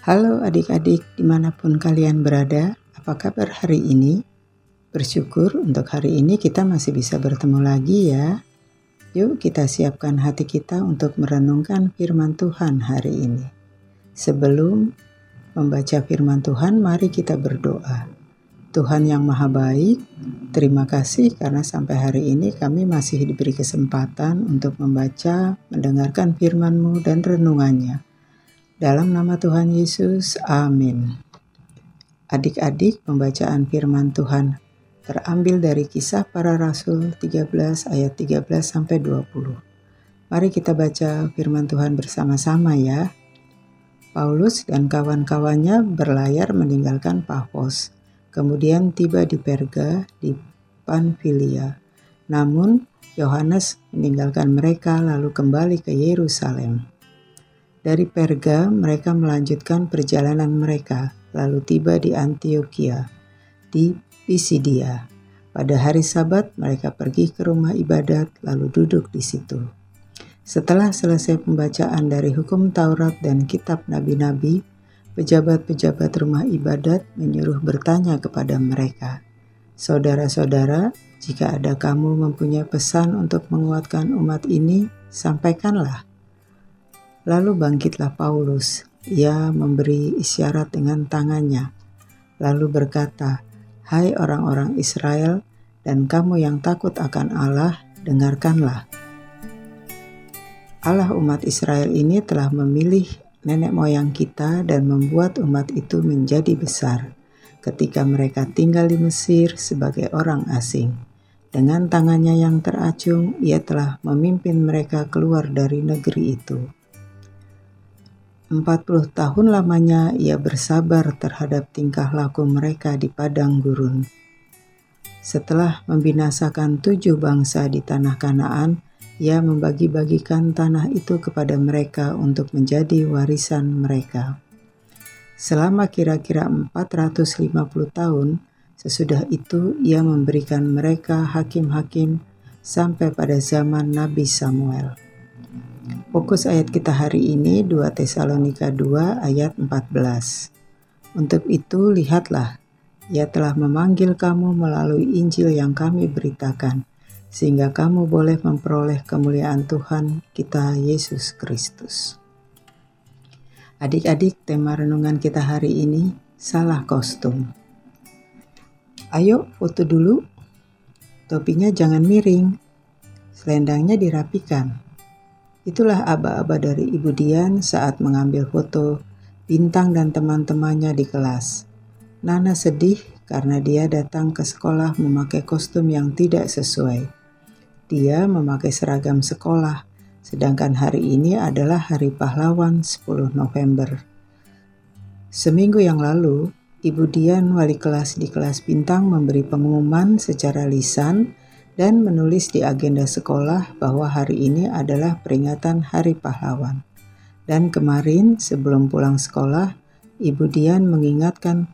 Halo adik-adik di mana pun kalian berada, apa kabar hari ini? Bersyukur untuk hari ini kita masih bisa bertemu lagi ya. Yuk kita siapkan hati kita untuk merenungkan firman Tuhan hari ini. Sebelum membaca firman Tuhan, mari kita berdoa. Tuhan yang Maha Baik, terima kasih karena sampai hari ini kami masih diberi kesempatan untuk membaca, mendengarkan firman-Mu dan renungannya. Dalam nama Tuhan Yesus, amin. Adik-adik, pembacaan firman Tuhan terambil dari kisah para rasul 13 ayat 13 sampai 20. Mari kita baca firman Tuhan bersama-sama ya. Paulus dan kawan-kawannya berlayar meninggalkan Pafos kemudian tiba di Perga di Panfilia. Namun Yohanes meninggalkan mereka lalu kembali ke Yerusalem. Dari Perga mereka melanjutkan perjalanan mereka lalu tiba di Antioquia di Pisidia. Pada hari Sabat mereka pergi ke rumah ibadat lalu duduk di situ. Setelah selesai pembacaan dari hukum Taurat dan kitab nabi-nabi, pejabat-pejabat rumah ibadat menyuruh bertanya kepada mereka, "Saudara-saudara, jika ada kamu mempunyai pesan untuk menguatkan umat ini, sampaikanlah." Lalu bangkitlah Paulus. Ia memberi isyarat dengan tangannya, lalu berkata, "Hai orang-orang Israel, dan kamu yang takut akan Allah, dengarkanlah." Allah umat Israel ini telah memilih nenek moyang kita dan membuat umat itu menjadi besar ketika mereka tinggal di Mesir sebagai orang asing. Dengan tangannya yang teracung, ia telah memimpin mereka keluar dari negeri itu. 40 tahun lamanya ia bersabar terhadap tingkah laku mereka di padang gurun. Setelah membinasakan tujuh bangsa di tanah Kanaan, ia membagi-bagikan tanah itu kepada mereka untuk menjadi warisan mereka. Selama kira-kira 450 tahun, sesudah itu ia memberikan mereka hakim-hakim sampai pada zaman Nabi Samuel. Fokus ayat kita hari ini 2 Tesalonika 2 ayat 14. Untuk itu lihatlah, ia telah memanggil kamu melalui Injil yang kami beritakan, sehingga kamu boleh memperoleh kemuliaan Tuhan kita Yesus Kristus. Adik-adik, tema renungan kita hari ini salah kostum. Ayo foto dulu. Topinya jangan miring. Selendangnya dirapikan. Itulah aba-aba dari Ibu Dian saat mengambil foto Bintang dan teman-temannya di kelas. Nana sedih karena dia datang ke sekolah memakai kostum yang tidak sesuai dia memakai seragam sekolah, sedangkan hari ini adalah Hari Pahlawan 10 November. Seminggu yang lalu, Ibu Dian, wali kelas di kelas Bintang memberi pengumuman secara lisan dan menulis di agenda sekolah bahwa hari ini adalah peringatan Hari Pahlawan. Dan kemarin sebelum pulang sekolah, Ibu Dian mengingatkan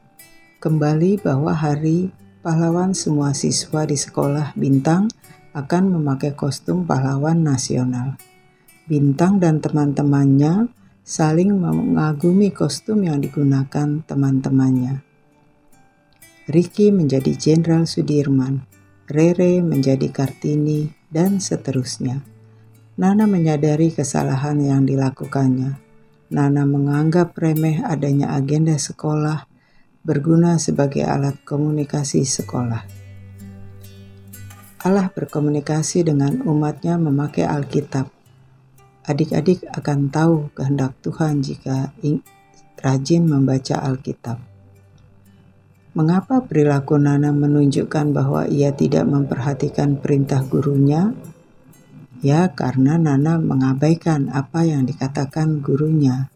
kembali bahwa Hari Pahlawan semua siswa di sekolah Bintang akan memakai kostum pahlawan nasional. Bintang dan teman-temannya saling mengagumi kostum yang digunakan teman-temannya. Ricky menjadi Jenderal Sudirman, Rere menjadi Kartini, dan seterusnya. Nana menyadari kesalahan yang dilakukannya. Nana menganggap remeh adanya agenda sekolah berguna sebagai alat komunikasi sekolah. Allah berkomunikasi dengan umatnya memakai Alkitab. Adik-adik akan tahu kehendak Tuhan jika rajin membaca Alkitab. Mengapa perilaku Nana menunjukkan bahwa ia tidak memperhatikan perintah gurunya? Ya, karena Nana mengabaikan apa yang dikatakan gurunya.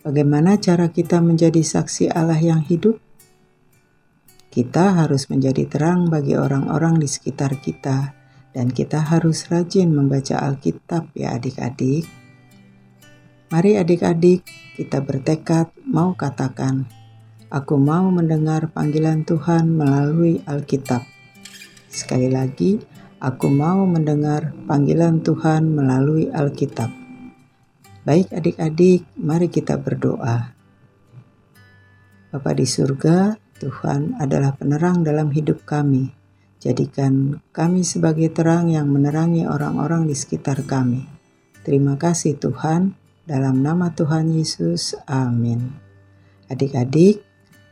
Bagaimana cara kita menjadi saksi Allah yang hidup? Kita harus menjadi terang bagi orang-orang di sekitar kita, dan kita harus rajin membaca Alkitab, ya adik-adik. Mari, adik-adik, kita bertekad mau katakan, "Aku mau mendengar panggilan Tuhan melalui Alkitab." Sekali lagi, aku mau mendengar panggilan Tuhan melalui Alkitab. Baik, adik-adik, mari kita berdoa. Bapa di surga, Tuhan adalah penerang dalam hidup kami. Jadikan kami sebagai terang yang menerangi orang-orang di sekitar kami. Terima kasih Tuhan, dalam nama Tuhan Yesus, amin. Adik-adik,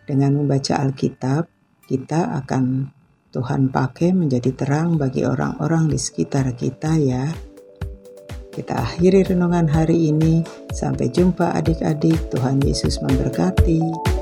dengan membaca Alkitab, kita akan Tuhan pakai menjadi terang bagi orang-orang di sekitar kita ya. Kita akhiri renungan hari ini. Sampai jumpa adik-adik. Tuhan Yesus memberkati.